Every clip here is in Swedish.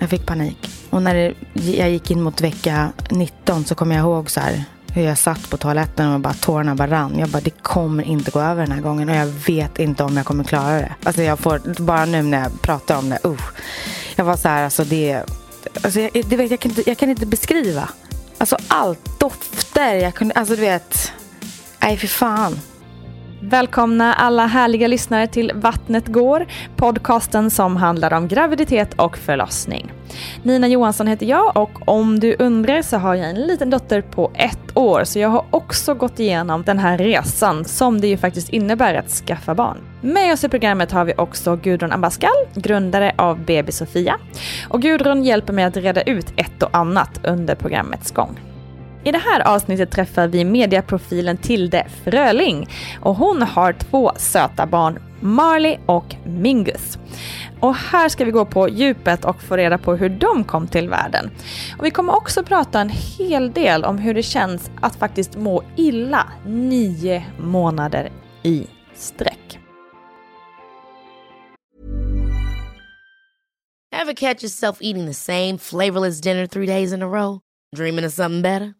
Jag fick panik. Och när det, jag gick in mot vecka 19 så kommer jag ihåg så här hur jag satt på toaletten och bara tårarna bara rann. Jag bara, det kommer inte gå över den här gången och jag vet inte om jag kommer klara det. Alltså jag får, bara nu när jag pratar om det, uh. Jag var så här, alltså det, alltså jag, det vet, jag, kan inte, jag kan inte beskriva. Alltså allt, dofter, jag kunde, alltså du vet, nej för fan. Välkomna alla härliga lyssnare till Vattnet går, podcasten som handlar om graviditet och förlossning. Nina Johansson heter jag och om du undrar så har jag en liten dotter på ett år så jag har också gått igenom den här resan som det ju faktiskt innebär att skaffa barn. Med oss i programmet har vi också Gudrun Abascal, grundare av BB Sofia. Och Gudrun hjälper mig att reda ut ett och annat under programmets gång. I det här avsnittet träffar vi mediaprofilen Tilde Fröling och hon har två söta barn, Marley och Mingus. Och här ska vi gå på djupet och få reda på hur de kom till världen. Och vi kommer också prata en hel del om hur det känns att faktiskt må illa nio månader i sträck. Have catch yourself eating the same flavorless dinner three days in a row? Dreaming of something better?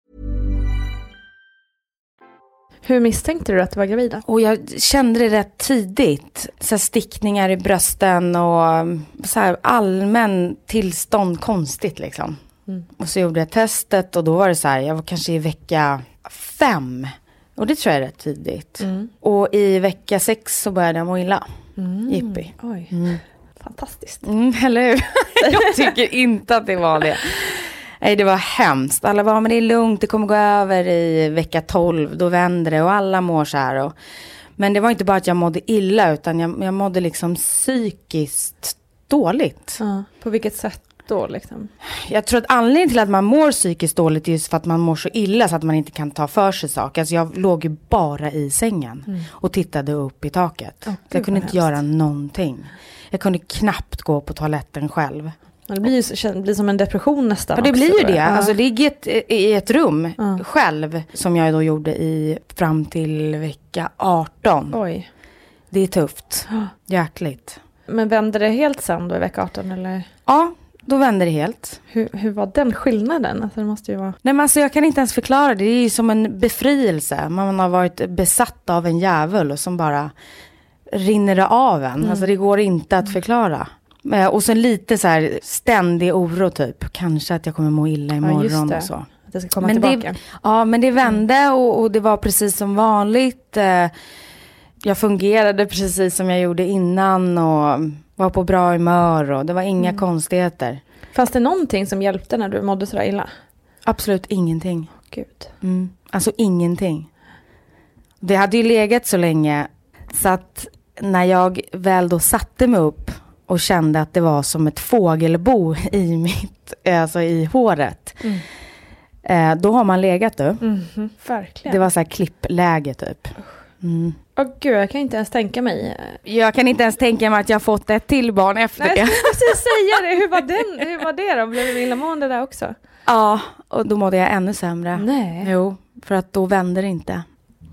Hur misstänkte du att du var gravid? Och jag kände det rätt tidigt. Så stickningar i brösten och så här allmän tillstånd konstigt liksom. Och så gjorde jag testet och då var det så här, jag var kanske i vecka fem. Och det tror jag är rätt tidigt. Och i vecka sex så började jag må illa. Jippi. Oj, fantastiskt. Mm, eller hur? jag tycker inte att det var det. Nej, det var hemskt. Alla var, men det är lugnt, det kommer gå över i vecka 12, då vänder det och alla mår så här. Och, men det var inte bara att jag mådde illa, utan jag, jag mådde liksom psykiskt dåligt. Ja, på vilket sätt då liksom? Jag tror att anledningen till att man mår psykiskt dåligt är just för att man mår så illa så att man inte kan ta för sig saker. Alltså jag låg ju bara i sängen och tittade upp i taket. Gud, jag kunde inte göra någonting. Jag kunde knappt gå på toaletten själv. Ja, Det blir ju blir som en depression nästan. Ja, det också, blir ju det. jag. Ja. Alltså ligga i ett, rum Ja. själv, som jag då gjorde i fram till vecka 18. Oj. Det är tufft. Jäkligt. Men vände det helt sen då i vecka 18 eller? Ja, då vände det helt. Hur, hur var den skillnaden? Alltså det måste ju vara... Nej men alltså jag kan inte ens förklara det. Det är ju som en befrielse. Man har varit besatt av en djävul och som bara rinner det av en. Alltså det går inte att förklara. Eh, Och sen lite så här ständig oro typ. Kanske att jag kommer må illa Ja, imorgon det. och så. Att det ska komma Men tillbaka. det, ja, men det vände och, och det var precis som vanligt. Eh, Jag fungerade precis som jag gjorde innan och var på bra humör och det var inga konstigheter. Fanns det någonting som hjälpte när du mådde sådär illa? Absolut ingenting. Gud. Mm. Alltså ingenting. Det hade ju legat så länge så att när jag väl då satte mig upp och kände att det var som ett fågelbo i mitt, alltså i håret. Eh, då har man legat du. Mhm, verkligen. Det var så här klippläge typ. Mm. Åh gud, jag kan inte ens tänka mig. Jag kan inte ens tänka mig att jag fått ett till barn efter Nej, jag det. skulle precis säga det. Hur var, den, hur var det då? Blev du illamående där också? Ja, och då mådde jag ännu sämre. Nej. Jo, för att då vände det inte.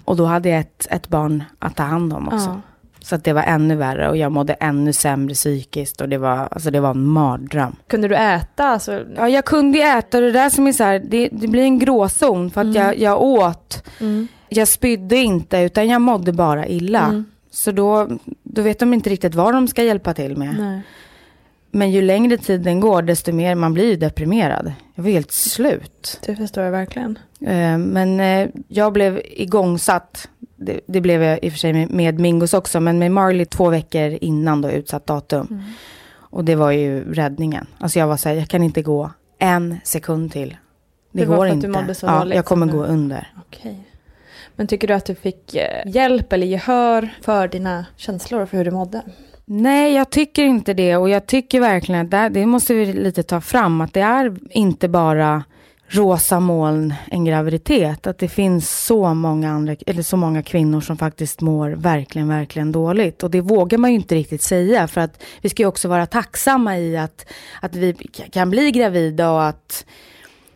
Och då hade jag ett, ett barn att ta hand om också. Ja. Så att det var ännu värre och jag mådde ännu sämre psykiskt och det var, alltså det var en mardröm. Kunde du äta? Alltså, Ja, jag kunde äta det där som är så här, det, det blir en gråzon för att jag, jag åt. mm. Jag spydde inte utan jag mådde bara illa. Mm. Så då, då vet de inte riktigt vad de ska hjälpa till med. Nej. Men ju längre tiden går desto mer man blir deprimerad. Jag var helt slut. Det förstår jag verkligen. Eh, Men eh, jag blev igångsatt. Det, det blev jag i och för sig med, med Mingos också. Men med Marley två veckor innan då utsatt datum. Mm. Och det var ju räddningen. Alltså jag var så här, jag kan inte gå en sekund till. Det, Det går inte. du mådde så ja, dåligt jag kommer gå du- under. Okej. Men tycker du att du fick eh, hjälp eller gehör för dina känslor och för hur du mådde? Nej, jag tycker inte det. Och jag tycker verkligen att det, det måste vi lite ta fram. Att det är inte bara rosa moln en graviditet. Att det finns så många, andra, eller så många kvinnor som faktiskt mår verkligen, verkligen dåligt. Och det vågar man ju inte riktigt säga. För att vi ska ju också vara tacksamma i att, att vi kan bli gravida och att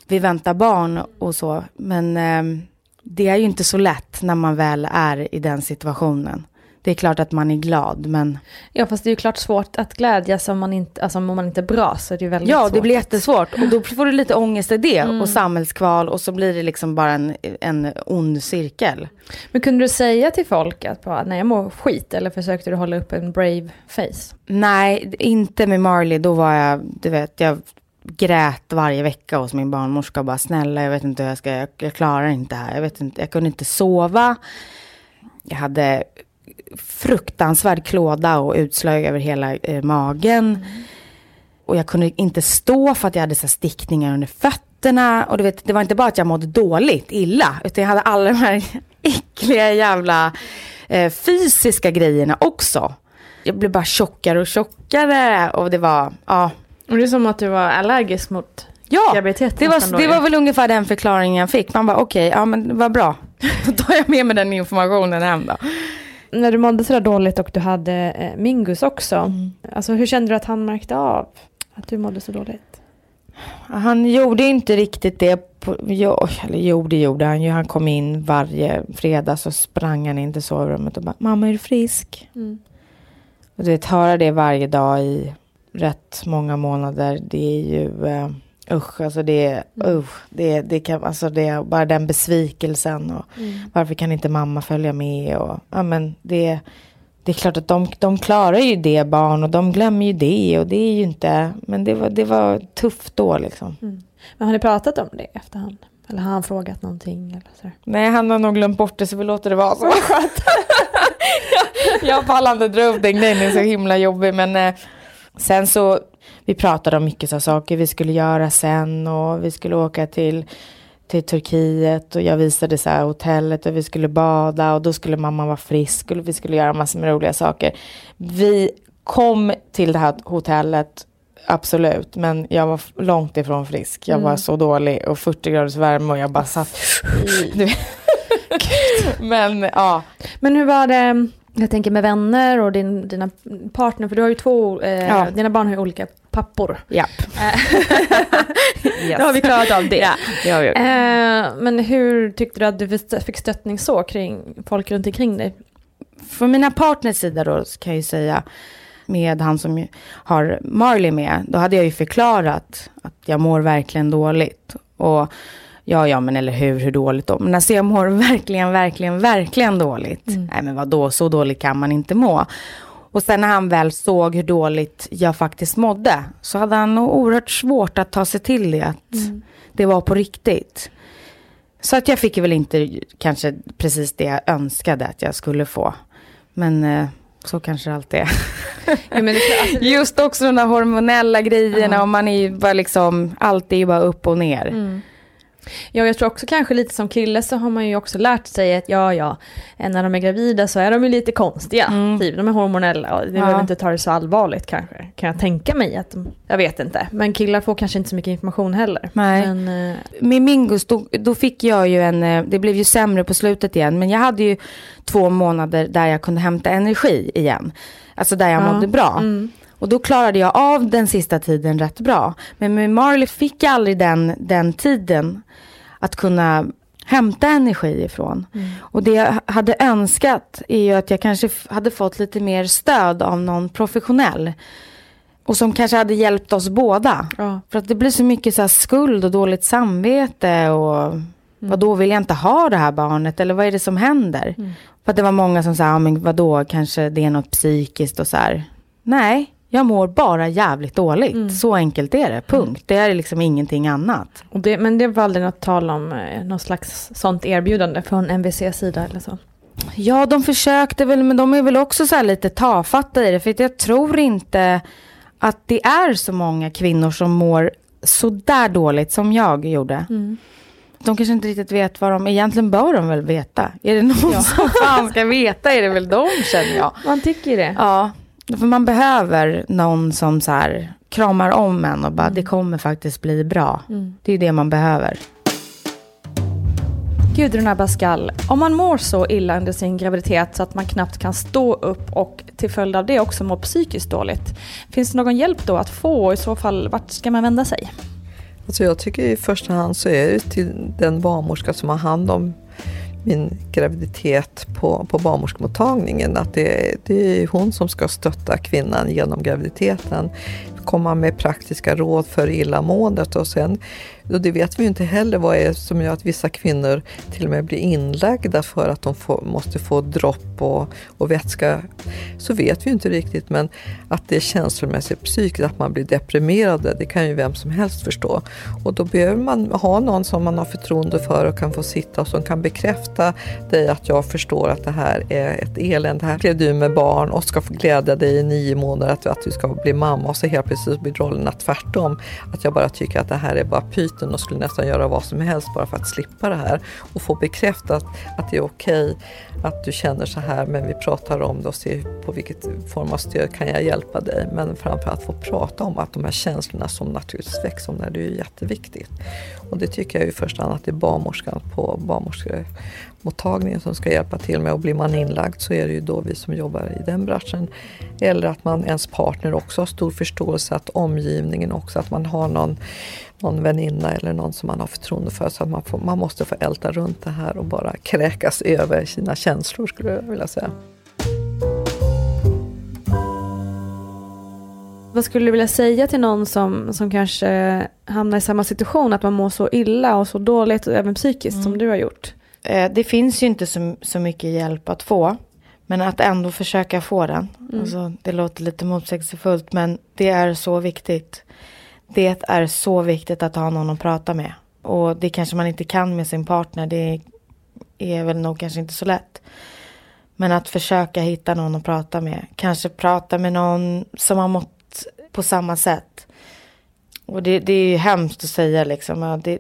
vi väntar barn och så. Men eh, det är ju inte så lätt när man väl är i den situationen. Det är klart att man är glad, men Ja, fast det är ju klart svårt att glädjas om man inte, alltså om man inte är bra så är det ju väldigt Ja, svårt. det blir jättesvårt. Och då får du lite ångest i det och samhällskval och så blir det liksom bara en, en ond cirkel. Men kunde du säga till folk att bara, nej jag mår skit eller försökte du hålla upp en brave face? Nej, inte med Marley. Då var jag, du vet, jag grät varje vecka hos min barnmorska och bara snälla, jag vet inte hur jag ska, jag, jag klarar inte det här. Jag vet inte, jag kunde inte sova. Jag hade fruktansvärd klåda och utslag över hela eh, magen. Och jag kunde inte stå för att jag hade så stickningar under fötterna. Och du vet, det var inte bara att jag mådde dåligt, illa. Utan jag hade alla de här äckliga jävla eh, fysiska grejerna också. Jag blev bara tjockare och tjockare. Och det var, ja. Och det är som att du var allergisk mot Ja, det var, det var väl ungefär den förklaringen jag fick. Man bara okej, ja men vad bra. Då tar jag med mig den informationen hem då. När du mådde sådär dåligt och du hade eh, Mingus också, Mm. alltså hur kände du att han märkte av att du mådde så dåligt? Han gjorde inte riktigt det. På, jo, eller jo, det gjorde han ju. Han kom in varje fredag så sprang han in till sovrummet och bara, mamma är du frisk? Mm. Och du vet, höra det varje dag i rätt många månader, det är ju, uh, usch, alltså det är, usch, det, det kan, alltså det bara den besvikelsen och varför kan inte mamma följa med och, ja men det, det är klart att de, de klarar ju det barn och de glömmer ju det och det är ju inte, men det var, det var tufft då liksom. Men har ni pratat om det efterhand? Eller har han frågat någonting? Eller sådär? Nej, han har nog glömt bort det så vi låter det vara så. jag, jag pallar inte dra upp den grejen, den är så himla jobbig. Men eh, sen så, vi pratade om mycket så saker vi skulle göra sen och vi skulle åka till, till Turkiet och jag visade så här hotellet och vi skulle bada och då skulle mamma vara frisk och vi skulle göra massor med roliga saker. Vi kom till det här hotellet Absolut, men jag var långt ifrån frisk. Jag var så dålig och 40 graders värme och jag bara satt. Men ja, Men hur var det, jag tänker med vänner och din, dina partner, för du har ju två, eh, Ja. dina barn har ju olika pappor. japp. Då har vi klarat av det. Ja, det har vi gjort. Eh, men hur tyckte du att du fick stöttning så kring folk runt omkring dig? Från mina partners sida då kan jag ju säga med han som har Marley med, då hade jag ju förklarat att jag mår verkligen dåligt. Och ja, ja, men eller hur, hur dåligt då? Men alltså jag mår verkligen, verkligen, verkligen dåligt. Nej, men vad då så dåligt kan man inte må. Och sen när han väl såg hur dåligt jag faktiskt mådde, så hade han nog oerhört svårt att ta sig till det, att det var på riktigt. Så att jag fick väl inte kanske precis det jag önskade att jag skulle få. Men eh, så kanske det alltid är. Alltså, Just också de där hormonella grejerna och man är ju bara liksom, allt är ju bara upp och ner. Mm. Ja, jag tror också kanske lite som kille så har man ju också lärt sig att ja, ja, när de är gravida så är de ju lite konstiga. Typ, de är hormonella och det Mm. Ja. behöver inte ta det så allvarligt kanske. Kan jag tänka mig att de, jag vet inte. Men killar får kanske inte så mycket information heller. Nej. Men, eh, Med Mingus, då, då fick jag ju en, eh, det blev ju sämre på slutet igen, men jag hade ju två månader där jag kunde hämta energi igen. Alltså där jag Ja. mådde bra. Mm. Och då klarade jag av den sista tiden rätt bra. Men med Marley fick jag aldrig den, den tiden att kunna hämta energi ifrån. Och det jag hade önskat är ju att jag kanske hade fått lite mer stöd av någon professionell. Och som kanske hade hjälpt oss båda. ja. För att det blir så mycket så här skuld och dåligt samvete och vad då vill jag inte ha det här barnet eller vad är det som händer? För att det var många som sa, ja, men vad då kanske det är något psykiskt och så här. Nej, jag mår bara jävligt dåligt. Så enkelt är det, punkt. Det är liksom ingenting annat. Det, men det var aldrig något tal om eh, något slags sånt erbjudande från MVCs sida eller så? Ja, de försökte väl, men de är väl också så här lite tafatta i det. För jag tror inte att det är så många kvinnor som mår så där dåligt som jag gjorde. De kanske inte riktigt vet vad de, egentligen bör de väl veta. Är det någon som fan ska veta är det väl de känner jag. Man tycker det. Ja, för man behöver någon som så här kramar om en och bara det kommer faktiskt bli bra. Det är det man behöver. Gudrun Abascal, om man mår så illa under sin graviditet så att man knappt kan stå upp och till följd av det också mår psykiskt dåligt. Finns det någon hjälp då att få och i så fall vart ska man vända sig? Alltså jag tycker i första hand så är det till den barnmorska som har hand om min graviditet på, på barnmorskemottagningen. Att det, det är hon som ska stötta kvinnan genom graviditeten. Komma med praktiska råd för illamåendet och sen, och det vet vi ju inte heller vad är som gör att vissa kvinnor till och med blir inlagda för att de får, måste få dropp och, och vätska. Så vet vi ju inte riktigt men att det är känslomässigt psykiskt, att man blir deprimerad, det kan ju vem som helst förstå. Och då behöver man ha någon som man har förtroende för och kan få sitta och som kan bekräfta dig att jag förstår att det här är ett elände. Här blev du med barn och ska få glädja dig i nio månader att, att du ska bli mamma och så helt plötsligt blir rollerna tvärtom. Att jag bara tycker att det här är bara pyton och skulle nästan göra vad som helst bara för att slippa det här. Och få bekräftat att det är okej att du känner så här men vi pratar om det och ser på vilket form av stöd kan jag hjälpa dig. Men framförallt få prata om att de här känslorna som naturligtvis växer om det, det är ju jätteviktigt. Och det tycker jag i första hand att det är barnmorskan på barnmorskemottagningen som ska hjälpa till med. Och blir man inlagd så är det ju då vi som jobbar i den branschen. Eller att man, ens partner också har stor förståelse, att omgivningen också, att man har någon, någon väninna eller någon som man har förtroende för. Så att man, får, man måste få älta runt det här och bara kräkas över sina känslor skulle jag vilja säga. Vad skulle du vilja säga till någon som, som kanske hamnar i samma situation, att man mår så illa och så dåligt, och även psykiskt, som du har gjort? Eh, det finns ju inte så, så mycket hjälp att få. Men att ändå försöka få den. Alltså, det låter lite motsägelsefullt men det är så viktigt. Det är så viktigt att ha någon att prata med. Och det kanske man inte kan med sin partner. Det är väl nog kanske inte så lätt. Men att försöka hitta någon att prata med. Kanske prata med någon som har mått på samma sätt. Och det, det är ju hemskt att säga liksom. ja, Det,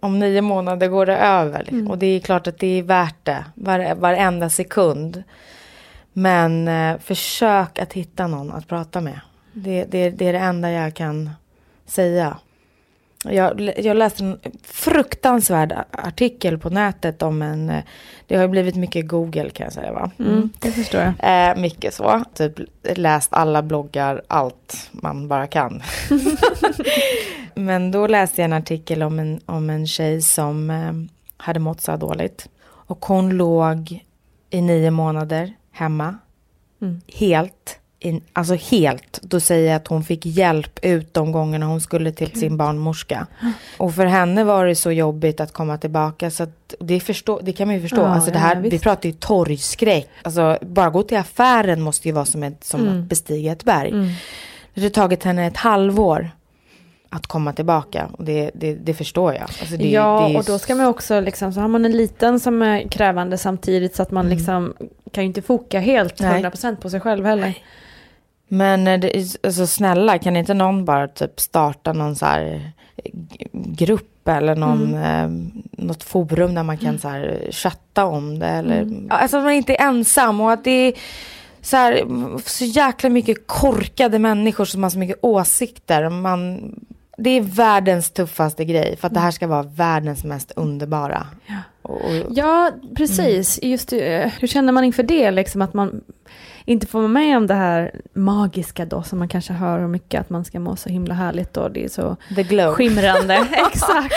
om nio månader går det över. Liksom. Och det är klart att det är värt det. Var, varenda sekund. Men eh, försök att hitta någon att prata med. Det, det, det är det enda jag kan säga. Jag, jag läste en fruktansvärd artikel på nätet om en... eh, Det har ju blivit mycket Google kan jag säga va? Mm, det förstår jag. Eh, mycket så. Typ läst alla bloggar, allt man bara kan. Men då läste jag en artikel om en, om en tjej som eh, hade mått så dåligt. Och hon låg i nio månader hemma. Mm. Helt in, alltså helt. Då säger jag att hon fick hjälp ut de gångerna hon skulle till sin barnmorska. Och för henne var det så jobbigt att komma tillbaka så att det, förstå, det kan man ju förstå. Ja, alltså det ja, här, vi visst. pratar ju torgskräck. Alltså bara gå till affären måste ju vara som, ett, som Mm. att bestiga ett berg. Det har tagit henne ett halvår att komma tillbaka och det, det, det förstår jag. Alltså det, ja, det och då ska man också liksom, så har man en liten som är krävande samtidigt så att man liksom kan ju inte foka helt Nej. 100% på sig själv heller. Men eh, det, är- alltså, snälla, kan inte någon bara typ starta någon så här eh, grupp eller någon, eh, något forum där man kan så här chatta om det eller, Ja, alltså att man inte är ensam och att det är så här, så jäkla mycket korkade människor som har så mycket åsikter. Man, det är världens tuffaste grej för att det här ska vara världens mest underbara. Och, och, Ja, precis. Just det, hur känner man inför det, liksom att man inte får vara med om det här magiska då, som man kanske hör mycket, att man ska må så himla härligt och det är så the glow. skimrande. Exakt.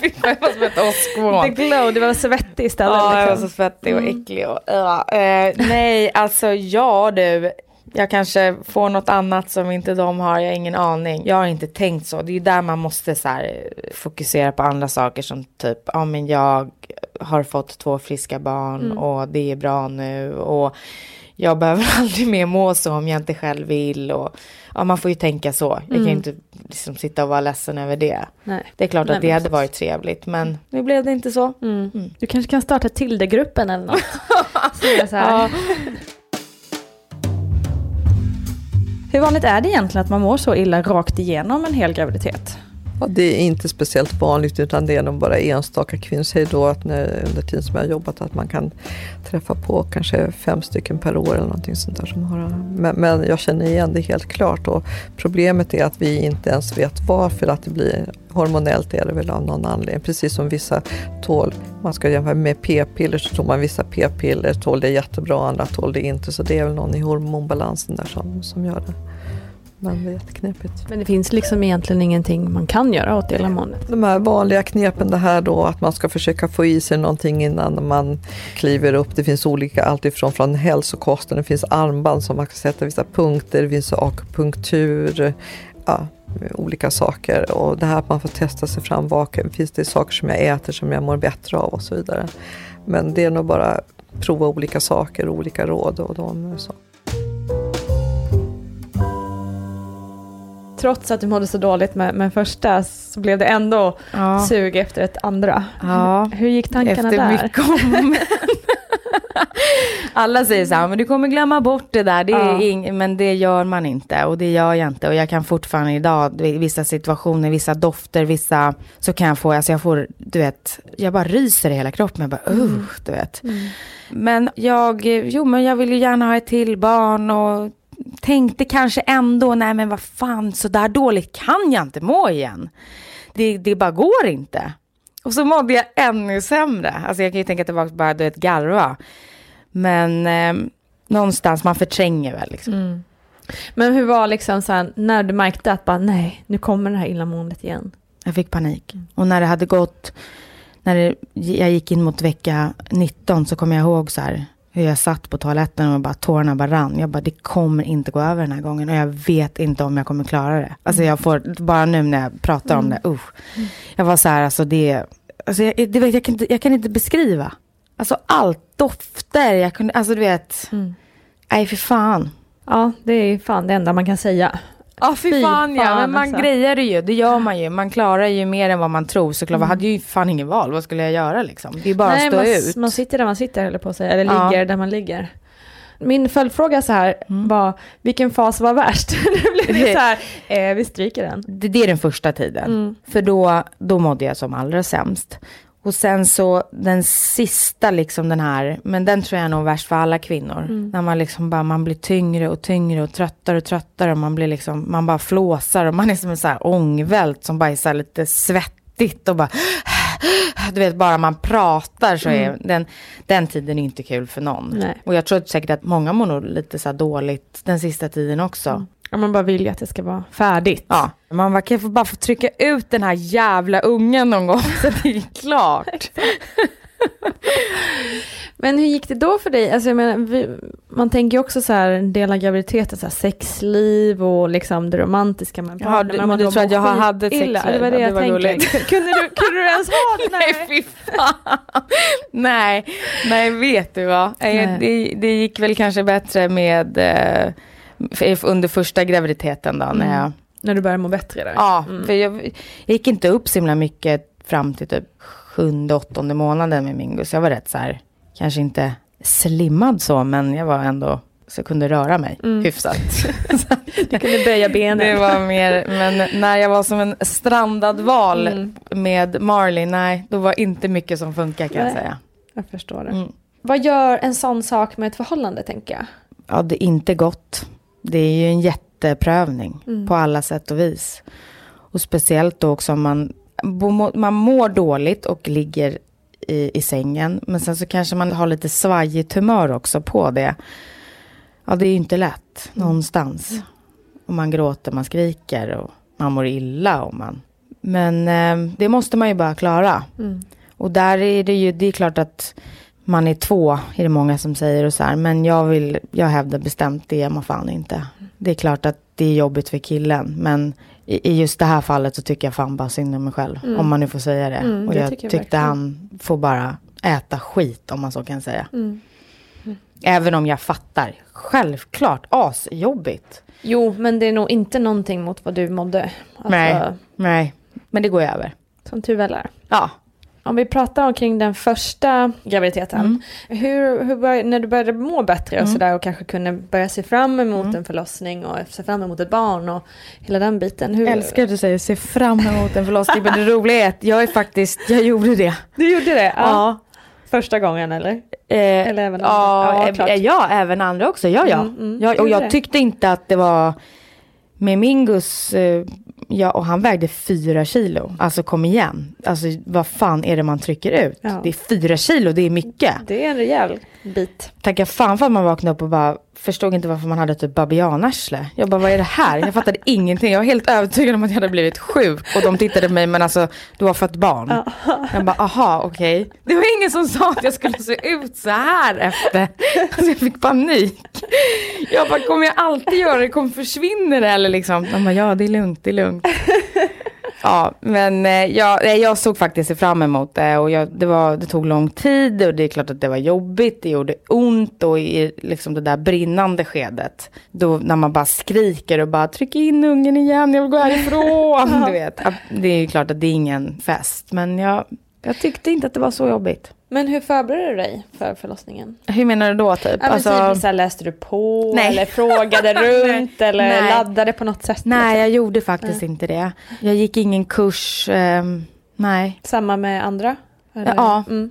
Jag var som ett åskmoln. The glow, det var svettig istället. Ja, jag var liksom. så svettig och äcklig. Och, ja, eh, nej, alltså ja du. Jag kanske får något annat som inte de har, jag har ingen aning. Jag har inte tänkt så. Det är ju där man måste så här, eh, fokusera på andra saker som typ, ja men jag har fått två friska barn och det är bra nu. Och jag behöver aldrig mer må så om jag inte själv vill. Och, ja, man får ju tänka så. Jag kan ju inte liksom, sitta och vara ledsen över det. Nej. Det är klart Nej, att det hade precis. varit trevligt, men nu blev det inte så. Mm. Du kanske kan starta Tilde-gruppen eller något. Säga så här. Hur vanligt är det egentligen att man mår så illa rakt igenom en hel graviditet? Ja, det är inte speciellt vanligt utan det är nog bara enstaka kvinnor. Säger då att när, under tiden som jag har jobbat att man kan träffa på kanske fem stycken per år eller någonting sånt där. Som har, men, men jag känner igen det helt klart och problemet är att vi inte ens vet varför att det blir hormonellt är det väl av någon anledning. Precis som vissa tål, man ska jämföra med p-piller så tror man vissa p-piller tål det jättebra, andra tål det inte. Så det är väl någon i hormonbalansen där som, som gör det. Men det är jätteknepigt. Men det finns liksom egentligen ingenting man kan göra åt illamåendet. De här vanliga knepen, det här då att man ska försöka få i sig någonting innan man kliver upp. Det finns olika, alltifrån från hälsokosten, det finns armband som man kan sätta vissa punkter, det finns akupunktur, ja, olika saker. Och det här att man får testa sig fram, vad finns det saker som jag äter som jag mår bättre av och så vidare. Men det är nog bara prova olika saker, olika råd och de så. Trots att du mådde så dåligt med, med första så blev det ändå Ja. sug efter ett andra. Ja. Hur gick tankarna Efter där? mycket om. Alla säger så här, men du kommer glömma bort det där. Det är Ja. ing- men det gör man inte och det gör jag inte. Och jag kan fortfarande idag, vissa situationer, vissa dofter, vissa, så kan jag få, alltså jag får, du vet, jag bara ryser i hela kroppen. Jag bara, uh, du vet. Men jag, jo men jag vill ju gärna ha ett till barn och tänkte kanske ändå, nej men vad fan, så där dåligt kan jag inte må igen. Det, det bara går inte. Och så mådde jag ännu sämre. Alltså jag kan ju tänka tillbaka bara du vet garva. Men eh, någonstans, man förtränger väl liksom. Men hur var liksom så här, när du märkte att bara nej, nu kommer det här illamåendet igen? Jag fick panik. Och när det hade gått, när det, jag gick in mot vecka 19 så kommer jag ihåg så här hur jag satt på toaletten och bara tårarna bara rann. Jag bara, det kommer inte gå över den här gången och jag vet inte om jag kommer klara det. Alltså jag får, bara nu när jag pratar om det, usch. Jag var så här, alltså det, alltså jag, det jag, kan inte, jag kan inte beskriva. Alltså allt, dofter, jag kunde, alltså du vet, nej för fan. Ja, det är fan det enda man kan säga. Ja fy Fy fan ja, fan, men man alltså. grejer det ju, det gör man ju. Man klarar ju mer än vad man tror såklart. Jag hade ju fan ingen val, vad skulle jag göra liksom? Det är bara Nej, att stå man, ut. man sitter där man sitter, eller på att säga, eller Ja. ligger där man ligger. Min följdfråga så här var, vilken fas var värst? det blev det så här, eh, vi stryker den. Det, det är den första tiden. För då, då mådde jag som allra sämst. Och sen så den sista liksom den här, men den tror jag är nog värst för alla kvinnor. När man liksom bara, man blir tyngre och tyngre och tröttare och tröttare och man blir liksom, man bara flåsar och man är som en så här ångvält som bara är så lite svettigt och bara du vet, bara man pratar så är den, den tiden är inte kul för någon. Nej. Och jag tror säkert att många mår nog lite så här dåligt den sista tiden också. Ja, man bara vill ju att det ska vara färdigt. Ja, man bara, kan jag bara få trycka ut den här jävla ungen någon gång så det är klart. Men hur gick det då för dig? Alltså jag menar, vi, man tänker ju också så här, en del av graviditeten, så här, sexliv och liksom det romantiska med Ja, du- Man men du tror att jag hade ett sexliv? Det var det Ja, jag det var tänkte. Kunde du, kunde du ens ha det? Nej, fy fan. nej, nej, vet du vad? Eh, Nej. Det, det gick väl kanske bättre med eh, under första graviditeten då. När jag, När du började må bättre där? ja, Mm. för jag, jag gick inte upp så himla mycket fram till typ sjunde, åttonde månaden med Mingus. Jag var rätt så här, kanske inte slimmad så, men jag var ändå, så jag kunde röra mig Mm. hyfsat. Du kunde böja benen. Det var mer, men när jag var som en strandad val Mm. med Marley, nej, då var inte mycket som funkar kan jag Nej. säga. Jag förstår det. Mm. Vad gör en sån sak med ett förhållande tänker jag? Ja, det är inte gott. Det är ju en jätteprövning Mm. på alla sätt och vis. Och speciellt då också om man, man mår dåligt och ligger i, i sängen. Men sen så kanske man har lite svajigt humör också på det. Ja, det är ju inte lätt någonstans. Och man gråter, man skriker och man mår illa. Och man... Men eh, det måste man ju bara klara. Mm. Och där är det ju, det är klart att man är två, är det många som säger och så här. Men jag vill, jag hävdar bestämt, det är man fan inte. Det är klart att det är jobbigt för killen. Men i, i just det här fallet så tycker jag fan bara synd om mig själv. Mm. Om man nu får säga det. Mm, och det jag tycker jag tyckte verkligen. han får bara äta skit om man så kan säga. Mm. Även om jag fattar. Självklart asjobbigt. Jo, men det är nog inte någonting mot vad du mådde. Alltså, Nej. Nej, men det går över. Som tur väl är. Ja. Om vi pratar omkring den första graviditeten. Mm. Hur, hur bör, när du började må bättre och Mm. sådär och kanske kunde börja se fram emot Mm. en förlossning och se fram emot ett barn och hela den biten. Hur, Jag älskar att du säger se fram emot en förlossning. Men det roliga är att jag är faktiskt, jag gjorde det. Du gjorde det? Ja. Första gången eller? Eh, Eller även andra? ja, Ja, eh, ja, även andra också. Ja, ja. Mm, mm. ja och jag tyckte inte att det var med Mingus, eh, ja, och han vägde fyra kilo. Alltså kom igen. Alltså vad fan är det man trycker ut? Ja. Det är fyra kilo, det är mycket. Det är en rejäl bit. Tacka fan för att man vaknade upp och bara förstod inte varför man hade typ babianarsle. Jag bara, vad är det här? Jag fattade ingenting. Jag var helt övertygad om att jag hade blivit sjuk. Och de tittade på mig, men alltså, du har fått barn. Jag bara, aha, okej. Det var ingen som sa att jag skulle se ut så här efter. Alltså jag fick panik. Jag bara, kommer jag alltid göra det? Kommer försvinna det? Eller liksom, de bara, ja det är lugnt, det är lugnt. Ja, men eh, jag, nej, jag såg faktiskt fram emot det och jag, det, var, det tog lång tid och det är klart att det var jobbigt, det gjorde ont och i liksom det där brinnande skedet, då när man bara skriker och bara tryck in ungen igen, jag vill gå härifrån, du vet. Ja, Det är klart att det är ingen fest, men jag, jag tyckte inte att det var så jobbigt. Men hur förberedde du dig för förlossningen? Hur menar du då typ? Ja, men typ, så här, läste du på Nej. eller frågade runt eller Nej. laddade på något sätt? Nej, liksom? jag gjorde faktiskt inte det. Jag gick ingen kurs, ehm, nej. Samma med andra? Eller? Ja. Mm.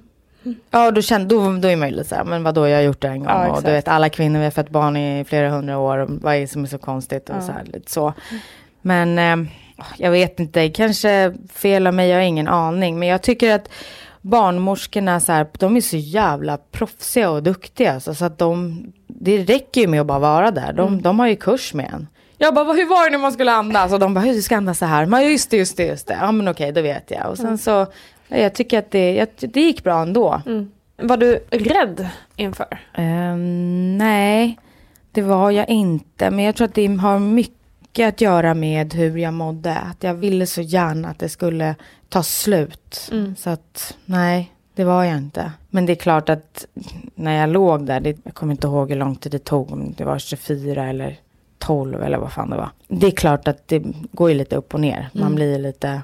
Ja, då, kände, då, då är man ju lite så här, men vadå, jag har gjort det en gång. Ja, och du vet, alla kvinnor vi har fött barn i flera hundra år, vad är det som är så konstigt och Ja. så här, lite så. Men eh, jag vet inte, kanske fel av mig, jag har ingen aning. Men jag tycker att barnmorskorna, så här, de är så jävla proffsiga och duktiga. Så, så att de, det räcker ju med att bara vara där. De, Mm. de har ju kurs med en. Jag bara, "Vad- hur var det när man skulle andas? Och de bara, hur du ska andas så här. Men just det, just det, just det. Ja men okej, då vet jag. Och sen så, ja, jag tycker att det, jag, det gick bra ändå. Var du rädd inför? Ehm, nej, det var jag inte. Men jag tror att det har mycket att göra med hur jag mådde. Att jag ville så gärna att det skulle ta slut. Mm. Så att nej, det var jag inte. Men det är klart att när jag låg där, det, jag kommer inte ihåg hur lång tid det tog. Om det var 24 eller 12 eller vad fan det var. Det är klart att det går ju lite upp och ner. Man Mm. blir lite...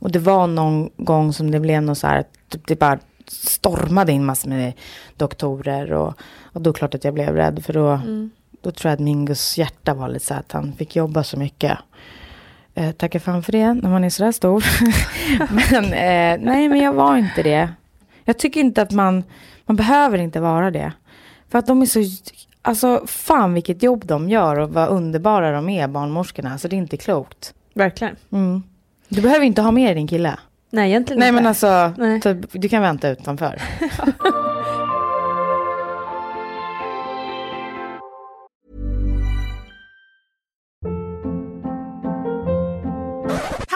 Och det var någon gång som det blev något så här, typ det bara stormade in massor med doktorer. Och, och då är det klart att jag blev rädd. För då, Mm. då tror jag att Mingus hjärta var lite så här att han fick jobba så mycket. Eh, tacka fan för det, när man är sådär stor. men eh, nej, men jag var inte det. Jag tycker inte att man, man behöver inte vara det. För att de är så, alltså fan vilket jobb de gör och vad underbara de är, barnmorskorna. Alltså det är inte klokt. Verkligen. Mm. Du behöver inte ha med dig din kille. Nej, egentligen Nej inte. men alltså, Nej. typ, du kan vänta utanför.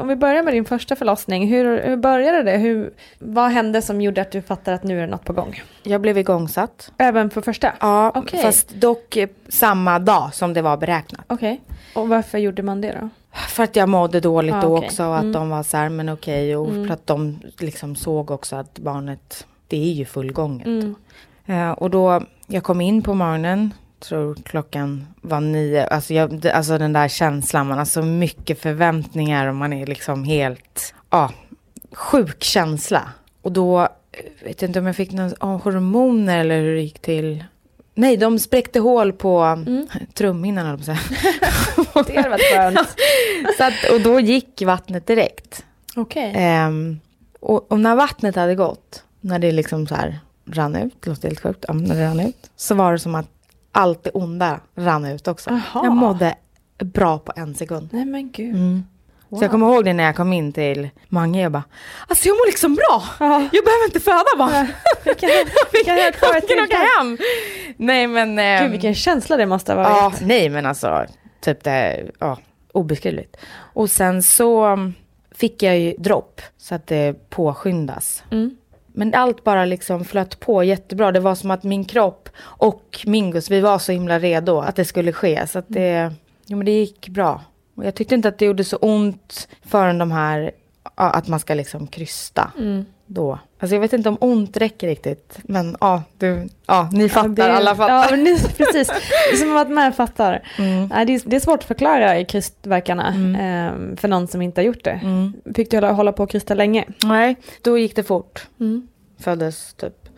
Om vi börjar med din första förlossning, hur, hur började det? Hur, vad hände som gjorde att du fattade att nu är det något på gång? Jag blev igångsatt. Även för första? Ja, Okej. fast dock eh, samma dag som det var beräknat. Okej. Och varför gjorde man det då? För att jag mådde dåligt Ah, då också och att Mm. de var så här, men okej. Och för att de liksom såg också att barnet, det är ju fullgånget. Mm. Eh, och då, jag kom in på morgonen, tror klockan var nio. Alltså, jag, alltså den där känslan, man har så mycket förväntningar och man är liksom helt, ja, sjuk känsla. Och då, eh, vet jag inte om jag fick några ah, hormoner eller hur det gick till. Nej, de spräckte hål på mm. trumhinnan, höll jag. Det hade varit skönt. Så att, och då gick vattnet direkt. Okej. Ehm, och, och när vattnet hade gått, när det liksom så här rann ut, det låter helt sjukt, ja, när det rann ut, så var det som att allt det onda rann ut också. Aha. Jag mådde bra på en sekund. Nej men gud. Mm. Så jag kommer ihåg det när jag kom in till Mange, jag bara, alltså jag mår liksom bra, jag behöver inte föda bara. Vi kan, vi kan åka hem. Nej men... ehm, Gud vilken känsla det måste ha Ja, varit. nej men alltså, typ det, ja, obeskrivligt. Och sen så fick jag ju dropp så att det påskyndas. Mm. Men allt bara liksom flöt på jättebra. Det var som att min kropp och Mingus, vi var så himla redo att det skulle ske. Så att det, jo, men det gick bra. Och jag tyckte inte att det gjorde så ont förrän de här, att man ska liksom krysta. Mm. Då. Alltså jag vet inte om ont räcker riktigt. Men ja, du, ja ni fattar, det, alla fattar. Ja, ni, precis. Som att man fattar. Mm. Nej, det, är, det är svårt att förklara krystverkarna eh, för någon som inte har gjort det. Mm. Fick du hålla, hålla på och krysta länge? Nej, då gick det fort. Mm. Föddes typ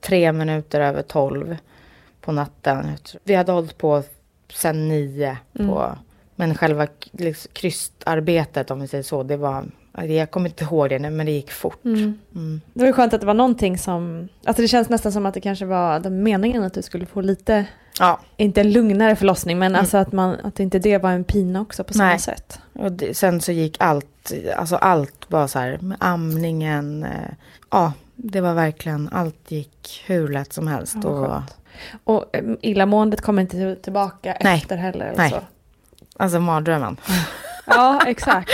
tre minuter över tolv på natten. Vi hade hållit på sen nio. På, Men själva liksom, krystarbetet, om vi säger så, det var... Jag kommer inte ihåg det men det gick fort. Mm. Mm. Det var ju skönt att det var någonting som... Alltså det känns nästan som att det kanske var den meningen att du skulle få lite, Ja, inte en lugnare förlossning, men alltså att, man, att inte det var en pina också på samma Nej. sätt. och det, sen så gick allt, alltså allt bara så här med amningen. Eh, ja, det var verkligen, allt gick hur lätt som helst. Ja, och. Och um, illamåendet kommer inte tillbaka Nej. efter heller? Nej. Så. Alltså mardrömmen. Ja, exakt.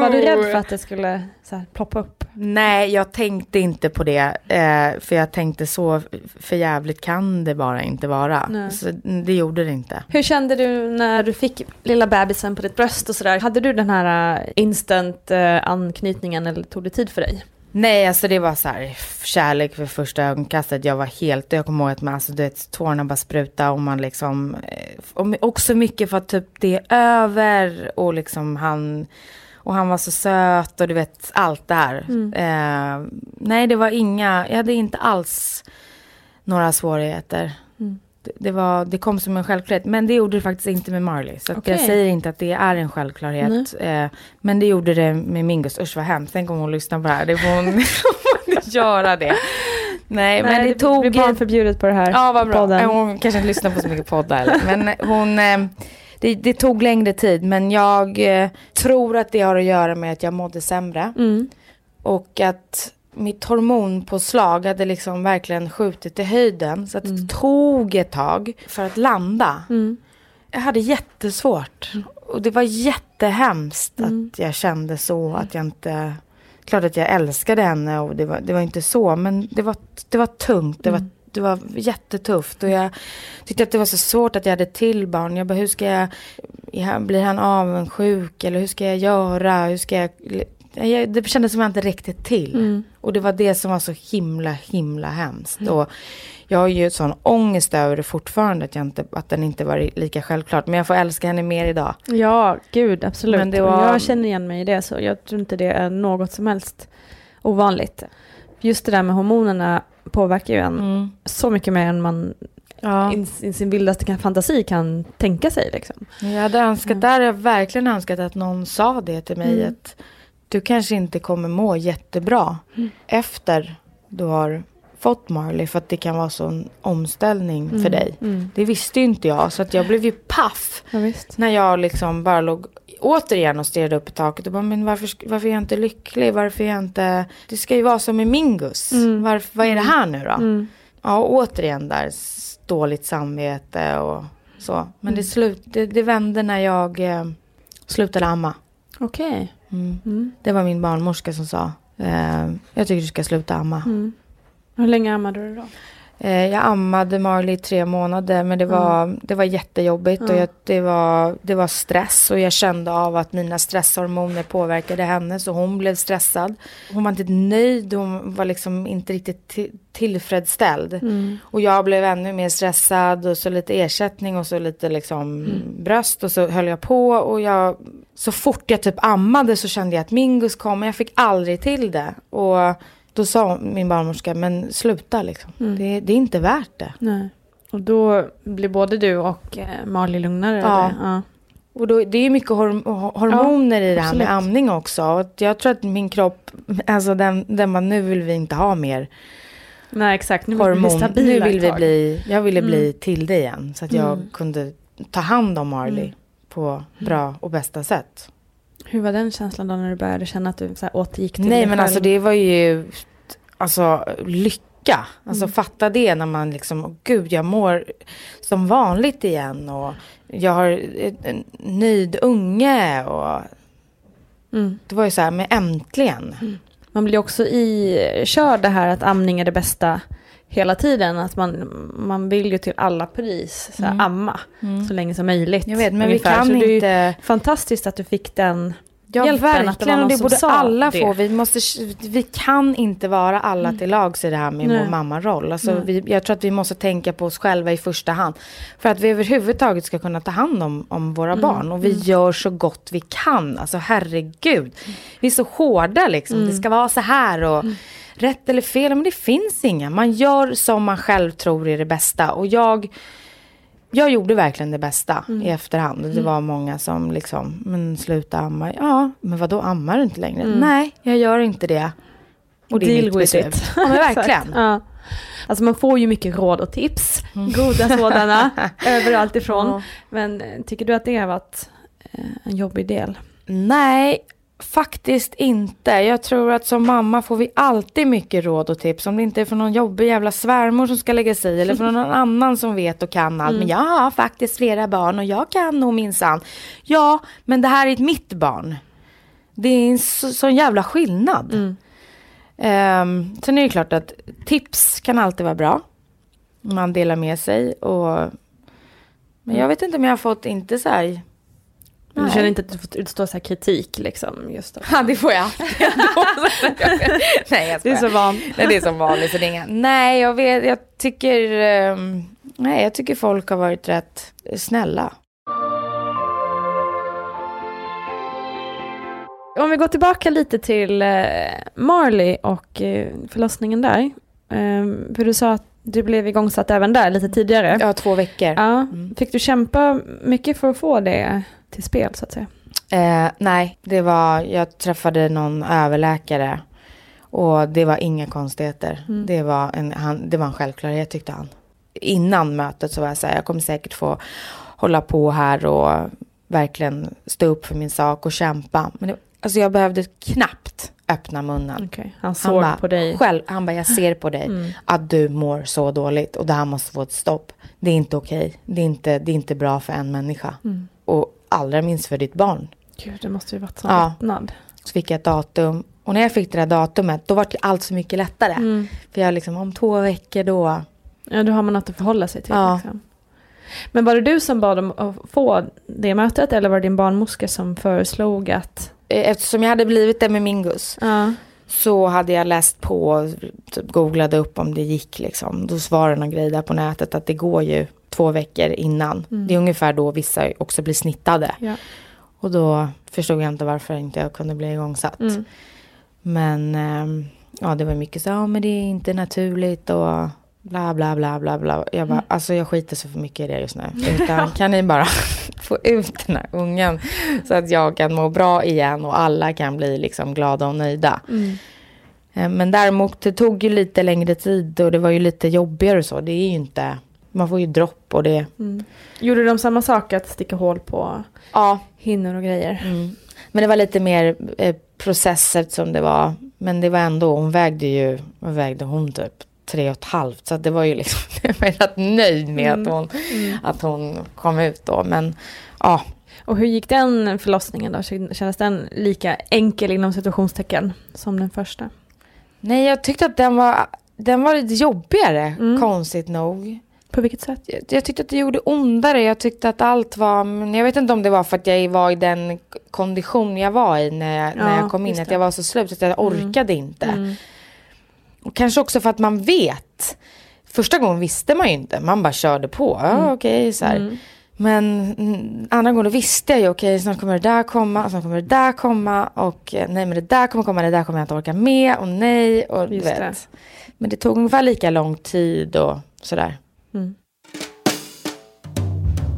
Var du rädd för att det skulle så här, ploppa upp? Nej, jag tänkte inte på det. Eh, för jag tänkte så för jävligt kan det bara inte vara. Nej. Så det gjorde det inte. Hur kände du när du fick lilla bebisen på ditt bröst och sådär? Hade du den här uh, instant uh, anknytningen eller tog det tid för dig? Nej, alltså det var så här kärlek för första ögonkastet. Jag var helt, jag kommer ihåg att man, alltså, du vet, tårarna bara spruta och man liksom, eh, och också mycket för att typ det är över och liksom han, och han var så söt och du vet allt det här. Eh, nej, det var inga, jag hade inte alls några svårigheter. Det, det, var, det kom som en självklarhet, men det gjorde det faktiskt inte med Marley. Så att jag säger inte att det är en självklarhet. Eh, men det gjorde det med Mingus. Usch vad hemskt, tänk om hon lyssnar på det här. Det får hon göra det. Nej, men det, tog... blir barnförbjudet på det här Ja, vad bra. podden. Hon kanske inte lyssnar på så mycket poddar. Men hon... Eh, det, det tog längre tid, men jag eh, tror att det har att göra med att jag mådde sämre. Mm. Och att mitt hormonpåslag hade liksom verkligen skjutit i höjden. Så att det tog ett tag för att landa. Mm. Jag hade jättesvårt. Och det var jättehemskt att jag kände så. Att jag inte... Klart att jag älskade henne och det var, det var inte så. Men det var, det var tungt. Det var, det var jättetufft. Och jag tyckte att det var så svårt att jag hade till barn. Jag bara, hur ska jag... jag blir han avundsjuk? Eller hur ska jag göra? Hur ska jag... jag det kändes som jag inte räckte till. Och det var det som var så himla, himla hemskt. Och jag har ju sån ångest över det fortfarande. Att, jag inte, att den inte var lika självklart. Men jag får älska henne mer idag. Ja, gud, absolut. Men det var- Jag känner igen mig i det, så jag tror inte det är något som helst ovanligt. Just det där med hormonerna påverkar ju en så mycket mer än man Ja. i, sin vildaste fantasi kan tänka sig. Liksom. Jag hade önskat, där har jag verkligen önskat att någon sa det till mig. Mm. Att du kanske inte kommer må jättebra Mm. efter du har fått Marley. För att det kan vara sån omställning Mm. för dig. Det visste ju inte jag. Så att jag blev ju paff. Ja. När jag liksom bara låg återigen och stirrade upp i taket. Och bara, men varför, varför är jag inte lycklig? Varför är jag inte... Det ska ju vara som i Mingus. Varför, vad är det här nu då? Mm. Ja, och återigen där dåligt samvete och så. Men det, slut, det, det vände när jag eh, slutade amma. Okej. Mm. Mm. Det var min barnmorska som sa. Eh, jag tycker du ska sluta amma. Mm. Hur länge ammade du då? Eh, jag ammade Marley i tre månader men det var, det var jättejobbigt och Mm. jag, det, var, det var stress och jag kände av att mina stresshormoner påverkade henne så hon blev stressad. Hon var inte nöjd, hon var liksom inte riktigt ti- tillfredsställd. Mm. Och jag blev ännu mer stressad och så lite ersättning och så lite liksom bröst och så höll jag på och jag så fort jag typ ammade så kände jag att Mingus kom men jag fick aldrig till det. Och då sa min barnmorska, men sluta liksom. Det, det är inte värt det. Nej. Och då blir både du och eh, Marley lugnare? Ja. Ja. Och då, det är mycket horm hormoner i det här med absolut. amning också. Jag tror att min kropp, alltså den, den bara, nu vill vi inte ha mer Nej, exakt. Nu vill vi bli hormon. stabila Nu vill vi bli, jag ville bli till det igen. Så att jag Mm. kunde ta hand om Marley på bra och bästa sätt. Hur var den känslan då när du började känna att du så här, återgick till Nej men själv? alltså det var ju alltså lycka. Alltså Mm. fatta det när man liksom, åh, gud jag mår som vanligt igen och jag har en en nöjd unge och Mm. det var ju så här, men äntligen. Man blir också i kör det här att amning är det bästa hela tiden. Att man, man vill ju till alla pris så här, amma så länge som möjligt. Mm. Jag vet, men ungefär. vi kan Så det är inte... Fantastiskt att du fick den Ja, hjälpen, att det var verkligen. någon Och det borde alla det. få. Vi, måste, vi kan inte vara alla till lags i det här med Mm. Nej. vår mammaroll. Alltså, Nej. vi, jag tror att vi måste tänka på oss själva i första hand. För att vi överhuvudtaget ska kunna ta hand om, om våra Mm. barn. Och vi gör så gott vi kan. Alltså herregud. Vi är så hårda liksom. Mm. Det ska vara så här. Och, Rätt eller fel, men det finns inga. Man gör som man själv tror är det bästa. Och jag... Jag gjorde verkligen det bästa Mm. i efterhand. Det var många som liksom, men sluta amma. Ja, men vad då ammar du inte längre? Mm. Nej, jag gör inte det. Och det är Deal mitt with beslut. it. Ja, men verkligen. Ja. Alltså man får ju mycket råd och tips, Mm. goda sådana, överallt ifrån. Men eh, tycker du att det har varit eh, en jobbig del? Nej, Faktiskt inte. Jag tror att som mamma får vi alltid mycket råd och tips. Om det inte är från någon jobbig jävla svärmor som ska lägga sig. Eller från någon annan som vet och kan allt. Men jag har faktiskt flera barn och jag kan nog minsann. Ja, men det här är ett mitt barn. Det är en så, sån jävla skillnad. Um, sen är det klart att tips kan alltid vara bra. Man delar med sig och... Men jag vet inte om jag har fått inte så här... Du Nej. känner inte att du får utstå så här kritik liksom? Just då. Ja, det får jag. Nej, jag Det är skojar. så van. Nej, det är som vanligt. Så det är inga... Nej, jag vet, jag tycker... ehm, nej, jag tycker folk har varit rätt snälla. Om vi går tillbaka lite till eh, Marley och eh, förlossningen där. Eh, för du sa att du blev igångsatt även där lite tidigare. Ja, två veckor. Ja. Fick du kämpa mycket för att få det till spel så att säga? Eh, nej, det var... Jag träffade någon överläkare. Och det var inga konstigheter. Det, var en, han, det var en självklarhet tyckte han. Innan mötet så var jag så här, jag kommer säkert få hålla på här och verkligen stå upp för min sak och kämpa. Men det, alltså jag behövde knappt öppna munnen. Okej, Han såg bara, på dig. Själv, han bara, jag ser på dig Mm. att du mår så dåligt och det här måste få ett stopp. Det är inte okej. Det, är inte, det är inte bra för en människa. Mm. Och allra minst för ditt barn. Gud, det måste ju varit sån Ja. lättnad. Så fick jag ett datum. Och när jag fick det där datumet, då var det allt så mycket lättare. Mm. För jag liksom, om två veckor då. Ja, då har man något att förhålla sig till. Ja. Liksom. Men var det du som bad om att få det mötet eller var det din barnmorska som föreslog att... Eh, Eftersom jag hade blivit det med Mingus. Ja. Så hade jag läst på, typ googlade upp om det gick liksom. Då var det någon grej där på nätet att det går ju två veckor innan. Det är ungefär då vissa också blir snittade. Ja. Och då förstod jag inte varför inte jag kunde bli igångsatt. Mm. Men ehm, ja, det var mycket så, ja men det är inte naturligt och bla bla bla bla bla. Jag bara, alltså jag skiter så för mycket i det just nu. Utan kan ni bara få ut den här ungen så att jag kan må bra igen och alla kan bli liksom glada och nöjda. Eh, Men däremot det tog ju lite längre tid och det var ju lite jobbigare och så. Det är ju inte, man får ju dropp och det, Gjorde de samma sak, att sticka hål på ja. hinnor och grejer? Mm. Men det var lite mer eh, processer som det var. Men det var ändå, hon vägde ju, vad vägde hon typ? Tre och ett halvt. Så det var ju liksom, jag var rätt nöjd med att, hon, att hon kom ut då. Men ja, Och hur gick den förlossningen då? Kändes den lika enkel inom situationstecken som den första? nej jag tyckte att den var, den var lite jobbigare, Mm. konstigt nog. På vilket sätt? Jag, jag tyckte att det gjorde ondare. Jag tyckte att allt var... Men jag vet inte om det var för att jag var i den kondition jag var i när jag, när Ja, jag kom in. Att jag var så slut att jag orkade inte. Mm. Och kanske också för att man vet. Första gången visste man ju inte. Man bara körde på. Ja, okej, så här. Mm. Men mm, andra gången visste jag ju, okej, snart kommer det där komma, snart kommer det där komma och eh, nej, men det där kommer komma, det där kommer jag inte orka med och nej och du vet. det. Men det tog ungefär lika lång tid och sådär. Mm.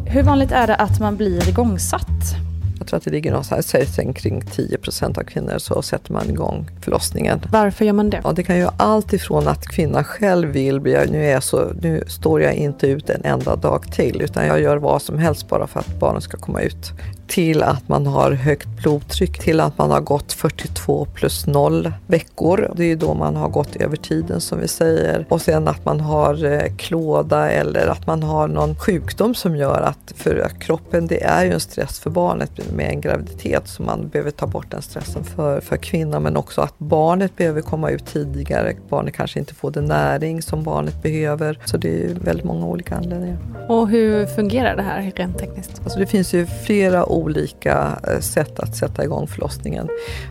Hur vanligt är det att man blir igångsatt? Tror att det ligger någonstans sägs kring 10 procent av kvinnor så sätter man igång förlossningen. Varför gör man det? Ja, det kan ju allt ifrån att kvinnan själv vill bli, nu, är så, nu står jag inte ut en enda dag till utan jag gör vad som helst bara för att barnen ska komma ut. Till att man har högt blodtryck, till att man har gått 42 plus 0 veckor. Det är ju då man har gått över tiden som vi säger. Och sen att man har eh, klåda eller att man har någon sjukdom som gör att för kroppen, det är ju en stress för barnet med en graviditet så man behöver ta bort den stressen för, för kvinnan men också att barnet behöver komma ut tidigare. Barnet kanske inte får den näring som barnet behöver. Så det är väldigt många olika anledningar. Och hur fungerar det här rent tekniskt? Alltså det finns ju flera olika eh, sätt att sätta igång förlossningen.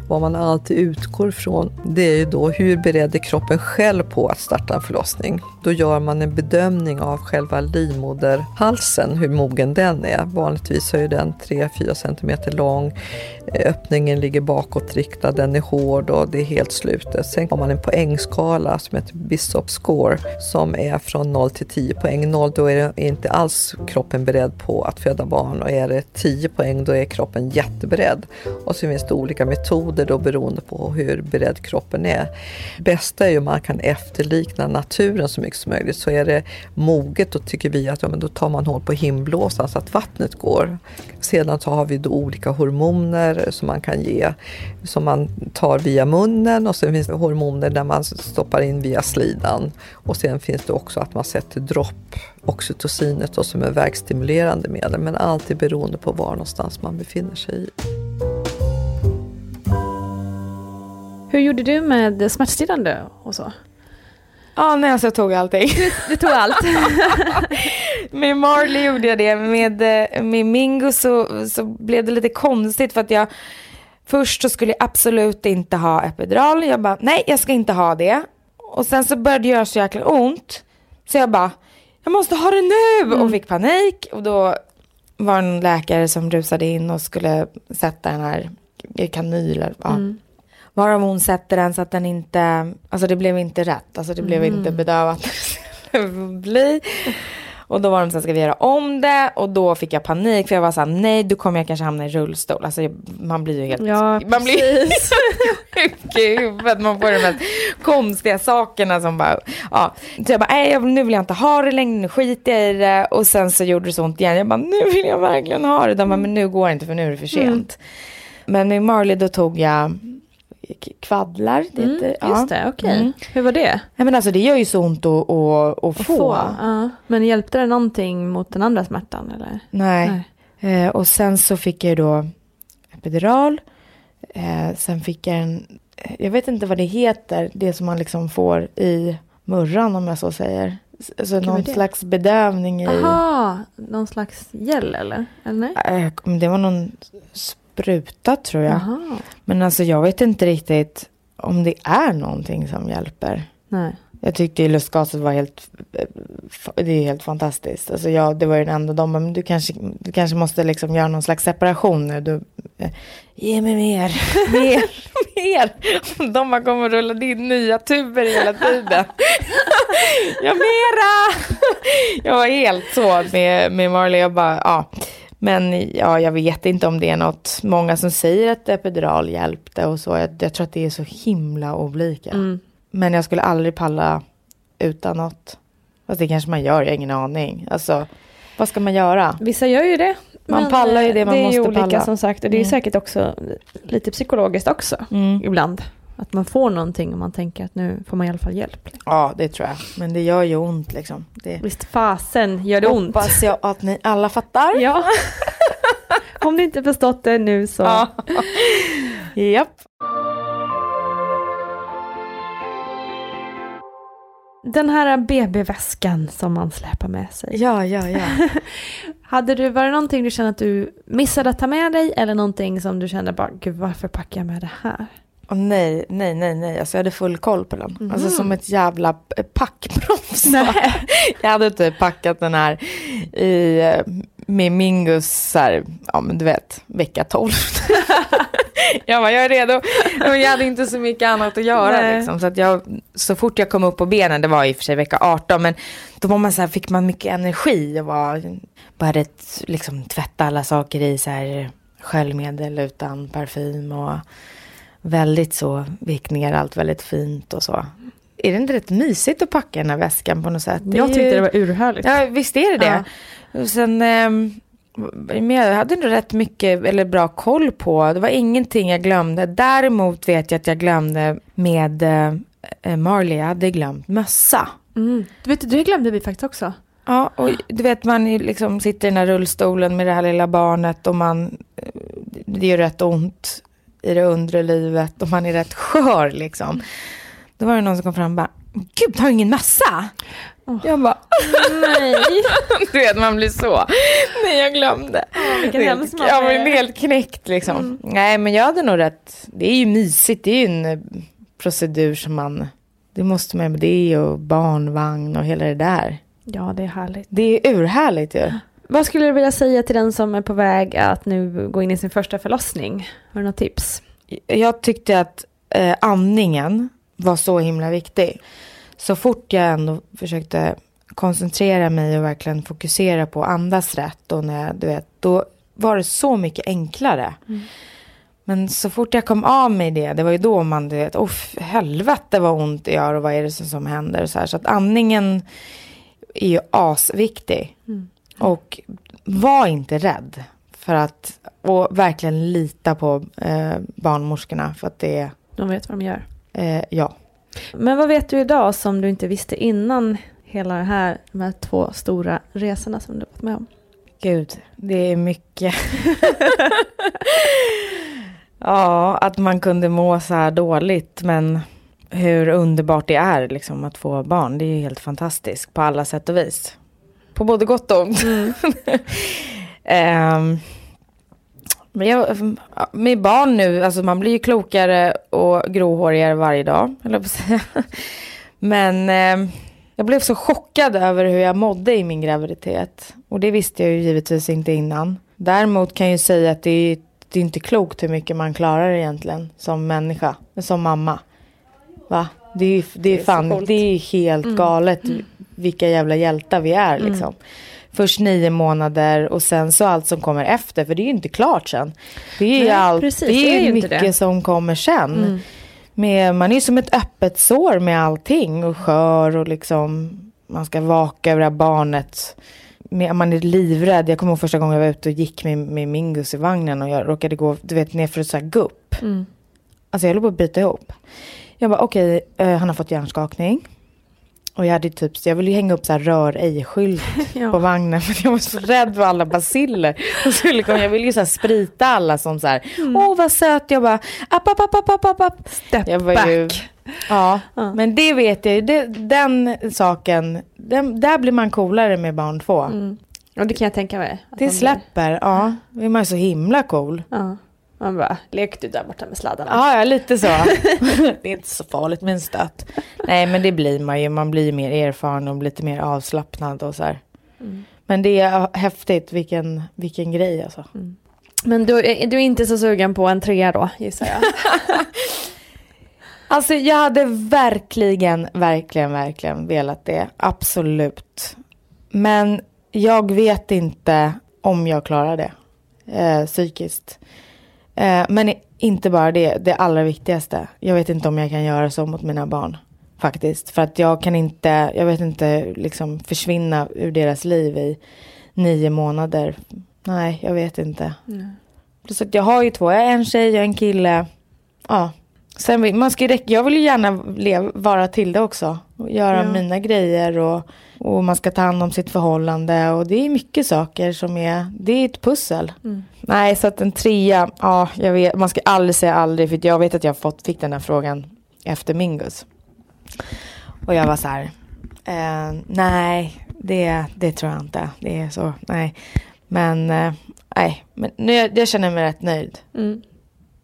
Vad man alltid utgår från det är ju då hur beredd är kroppen själv på att starta en förlossning. Då gör man en bedömning av själva livmoderhalsen, hur mogen den är. Vanligtvis är ju den 3-4 cm lång. Öppningen ligger bakåtriktad, den är hård och det är helt slutet. Sen har man en poängskala som heter Bishop score som är från 0 till 10 poäng. 0 då är inte alls kroppen beredd på att föda barn och är det 10 poäng då är kroppen jätteberedd. Och så finns det olika metoder då beroende på hur beredd kroppen är. Bästa är ju om man kan efterlikna naturen så mycket som möjligt. Så är det moget då tycker vi att ja, men då tar man hål på himblåsan så att vattnet går. Sedan så har vi då olika hormoner som man kan ge, som man tar via munnen och sen finns det hormoner där man stoppar in via slidan. Och sen finns det också att man sätter dropp, oxytocinet då, som är verkstimulerande medel, men alltid beroende på var någonstans man befinner sig i. Hur gjorde du med smärtstillande och så? Ja, nej, alltså jag tog allting. Du tog allt? med Marley gjorde jag det. Med, eh, med Mingo så, så blev det lite konstigt för att jag först så skulle jag absolut inte ha epidural. Jag bara, nej jag ska inte ha det. Och sen så började det göra så jäkla ont. Så jag bara, jag måste ha det nu! Mm. Och fick panik. Och då var det en läkare som rusade in och skulle sätta den här kanyler. Ja. Mm. Varav hon sätter den så att den inte, alltså det blev inte rätt, alltså det blev mm. inte bedövat. bli. Och då var de så här, ska vi göra om det? Och då fick jag panik för jag var så här, nej då kommer jag kanske hamna i rullstol. Alltså man blir ju helt, ja, man blir sjuk i huvudet. Man får de mest konstiga sakerna som bara, ja. Så jag bara, nej nu vill jag inte ha det längre, nu skiter jag i det. Och sen så gjorde det så ont igen. Jag bara, nu vill jag verkligen ha det. De bara, men nu går det inte för nu är det för sent. Mm. Men med Marley då tog jag kvaddlar. Det mm, heter, ja. Just det, okej. Okay. Mm. Hur var det? Ja, men alltså, det gör ju så ont att, att, att få. få ja. Men hjälpte det någonting mot den andra smärtan? Eller? Nej. Nej. Eh, och sen så fick jag då epidural. Eh, sen fick jag en, jag vet inte vad det heter, det som man liksom får i murran om jag så säger. Alltså någon slags bedövning i... Jaha, någon slags gel eller? eller nej? Eh, det var någon spruta tror jag. Aha. Men alltså jag vet inte riktigt om det är någonting som hjälper. Nej. Jag tyckte lustgaset var helt, det är helt fantastiskt. Alltså jag, det var ju den enda de men du kanske, du kanske måste liksom göra någon slags separation nu. Du, eh, ge mig mer, mer, mer. De bara kommer rulla in nya tuber hela tiden. ja, mera! Jag var helt så med, med Marley, jag bara, ja. Men ja, jag vet inte om det är något. Många som säger att epidural hjälpte och så. Jag, jag tror att det är så himla olika. Mm. Men jag skulle aldrig palla utan något. Fast det kanske man gör, jag har ingen aning. Alltså, vad ska man göra? Vissa gör ju det. Man pallar ju det man måste palla. Det är olika som sagt. Och det är mm. säkert också lite psykologiskt också mm. ibland. Att man får någonting och man tänker att nu får man i alla fall hjälp. Ja, det tror jag. Men det gör ju ont liksom. Det... Visst fasen gör det ont. Hoppas jag att ni alla fattar. Ja. Om ni inte förstått det nu så. Ja. Japp. Den här BB-väskan som man släpar med sig. Ja, ja, ja. Hade du, var det någonting du kände att du missade att ta med dig eller någonting som du kände bara, gud varför packar jag med det här? Oh, nej, nej, nej, nej. Alltså, jag hade full koll på den. Mm. Alltså som ett jävla packproffs. jag hade typ packat den här i, eh, med Mingus, så här, ja men du vet, vecka 12. jag bara, jag är redo. Men jag hade inte så mycket annat att göra. Liksom, så, att jag, så fort jag kom upp på benen, det var i och för sig vecka 18, men då var man så här, fick man mycket energi och var, började liksom, tvätta alla saker i så här, sköljmedel utan parfym och väldigt så, ner allt väldigt fint och så. Är det inte rätt mysigt att packa den här väskan på något sätt? jag tyckte ju... det var urhärligt. Ja, visst är det det. Ja. Och sen, eh, jag hade nog rätt mycket, eller bra koll på, det var ingenting jag glömde. Däremot vet jag att jag glömde med eh, Marley, jag hade glömt mössa. Mm. Du vet, det glömde vi faktiskt också. Ja, och du vet man liksom sitter i den här rullstolen med det här lilla barnet och man, eh, det gör rätt ont i det undre livet och man är rätt skör liksom. Då var det någon som kom fram och bara, gud har du ingen massa? Oh. Jag bara, nej. du vet man blir så, nej jag glömde. Oh, vilken hemsk Jag var helt knäckt liksom. Mm. Nej men jag hade nog rätt, det är ju mysigt, det är ju en eh, procedur som man, det måste man med det och barnvagn och hela det där. Ja det är härligt. Det är urhärligt ju. Ja. Vad skulle du vilja säga till den som är på väg att nu gå in i sin första förlossning? Har du några tips? Jag tyckte att eh, andningen var så himla viktig. Så fort jag ändå försökte koncentrera mig och verkligen fokusera på att andas rätt och när jag, du vet, då var det så mycket enklare. Mm. Men så fort jag kom av mig det, det var ju då man, du vet, oh, helvete vad ont det gör och vad är det som, som händer. Så, här. så att andningen är ju asviktig. Mm. Och var inte rädd. För att, och verkligen lita på eh, barnmorskorna för att det är, De vet vad de gör. eh, ja. Men vad vet du idag som du inte visste innan hela det här, de här två stora resorna som du varit med om? Gud, det är mycket. ja, att man kunde må så här dåligt, men hur underbart det är liksom att få barn. Det är ju helt fantastiskt på alla sätt och vis. På både gott och ont. Ehm, men jag, med barn nu, alltså man blir ju klokare och gråhårigare varje dag, eller på att säga. Men eh, jag blev så chockad över hur jag mådde i min graviditet. Och det visste jag ju givetvis inte innan. Däremot kan jag ju säga att det är, det är inte klokt hur mycket man klarar egentligen som människa, som mamma. Va? Det är, det är, fan, det är helt galet vilka jävla hjältar vi är liksom. Först nio månader och sen så allt som kommer efter, för det är ju inte klart sen. Det är Nej, allt, precis, det är det är mycket det. som kommer sen. Med, man är ju som ett öppet sår med allting och skör och liksom man ska vaka över det här barnet. Man är livrädd. Jag kommer ihåg första gången jag var ute och gick med, med Mingus i vagnen och jag råkade gå du vet, ner för ett så här gupp. Alltså jag höll på att bryta ihop. Jag bara okej, eh, han har fått hjärnskakning. Och jag hade typ, jag ville ju hänga upp så här rör ej-skylt Ja. på vagnen för jag var så rädd för alla basiller. Och så liksom, jag ville ju så sprita alla som så här, åh vad söt, jag bara, app, app, app, app, app, app. Step Jag var back. ju, ja, men det vet jag ju, det, den saken, den, där blir man coolare med barn två. Och det kan jag tänka mig. Det man blir. släpper, ja, då är man så himla cool. Ja. Man bara, lek du där borta med sladdarna. Ja, ja, lite så. det är inte så farligt med en stöt. Nej, men det blir man ju. Man blir mer erfaren och lite mer avslappnad och så här. Men det är häftigt, vilken, vilken grej alltså. Men du, är- du är inte så sugen på en trea då, gissar jag. Alltså jag hade verkligen, verkligen, verkligen velat det. Absolut. Men jag vet inte om jag klarar det eh, psykiskt. Eh, men inte bara det, det allra viktigaste. Jag vet inte om jag kan göra så mot mina barn. Faktiskt. För att jag kan inte, jag vet inte liksom försvinna ur deras liv i nio månader. Nej, jag vet inte. Plus att jag har ju två, jag är en tjej och en kille. Ja. Sen man ska ju jag vill ju gärna lev, vara till det också. Och göra Ja. mina grejer och, och man ska ta hand om sitt förhållande. Och det är mycket saker som är, det är ett pussel. Nej, så att en trea, ja, jag vet, man ska aldrig säga aldrig. För jag vet att jag fått, fick den här frågan efter Mingus. Och jag var så här, eh, nej, det, det tror jag inte. Det är så, nej. Men, eh, nej, men nu, jag, jag känner mig rätt nöjd Mm.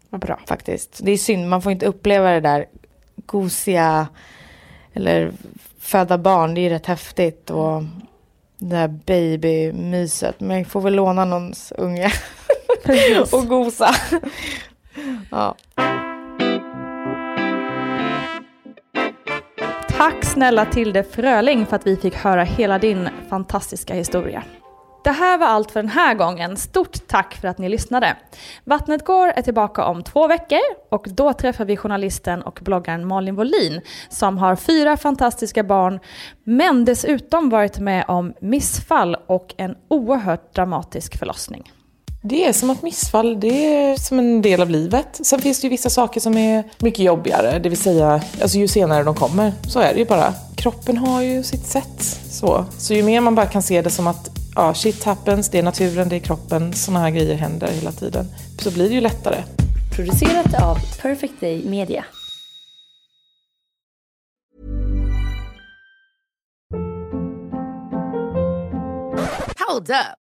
Vad bra. faktiskt. Det är synd, man får inte uppleva det där gosiga eller föda barn. Det är rätt häftigt och det där babymyset. Men jag får väl låna någons unge och gosa. ja. Tack snälla Tilde Fröling för att vi fick höra hela din fantastiska historia. Det här var allt för den här gången. Stort tack för att ni lyssnade. Vattnet går är tillbaka om två veckor och då träffar vi journalisten och bloggaren Malin Wollin som har fyra fantastiska barn men dessutom varit med om missfall och en oerhört dramatisk förlossning. Det är som ett missfall, det är som en del av livet. Sen finns det ju vissa saker som är mycket jobbigare, det vill säga alltså ju senare de kommer. Så är det ju bara. Kroppen har ju sitt sätt. Så, så ju mer man bara kan se det som att ja, shit happens, det är naturen, det är kroppen, sådana här grejer händer hela tiden. Så blir det ju lättare. Producerat av Perfect Day Media. Hold up.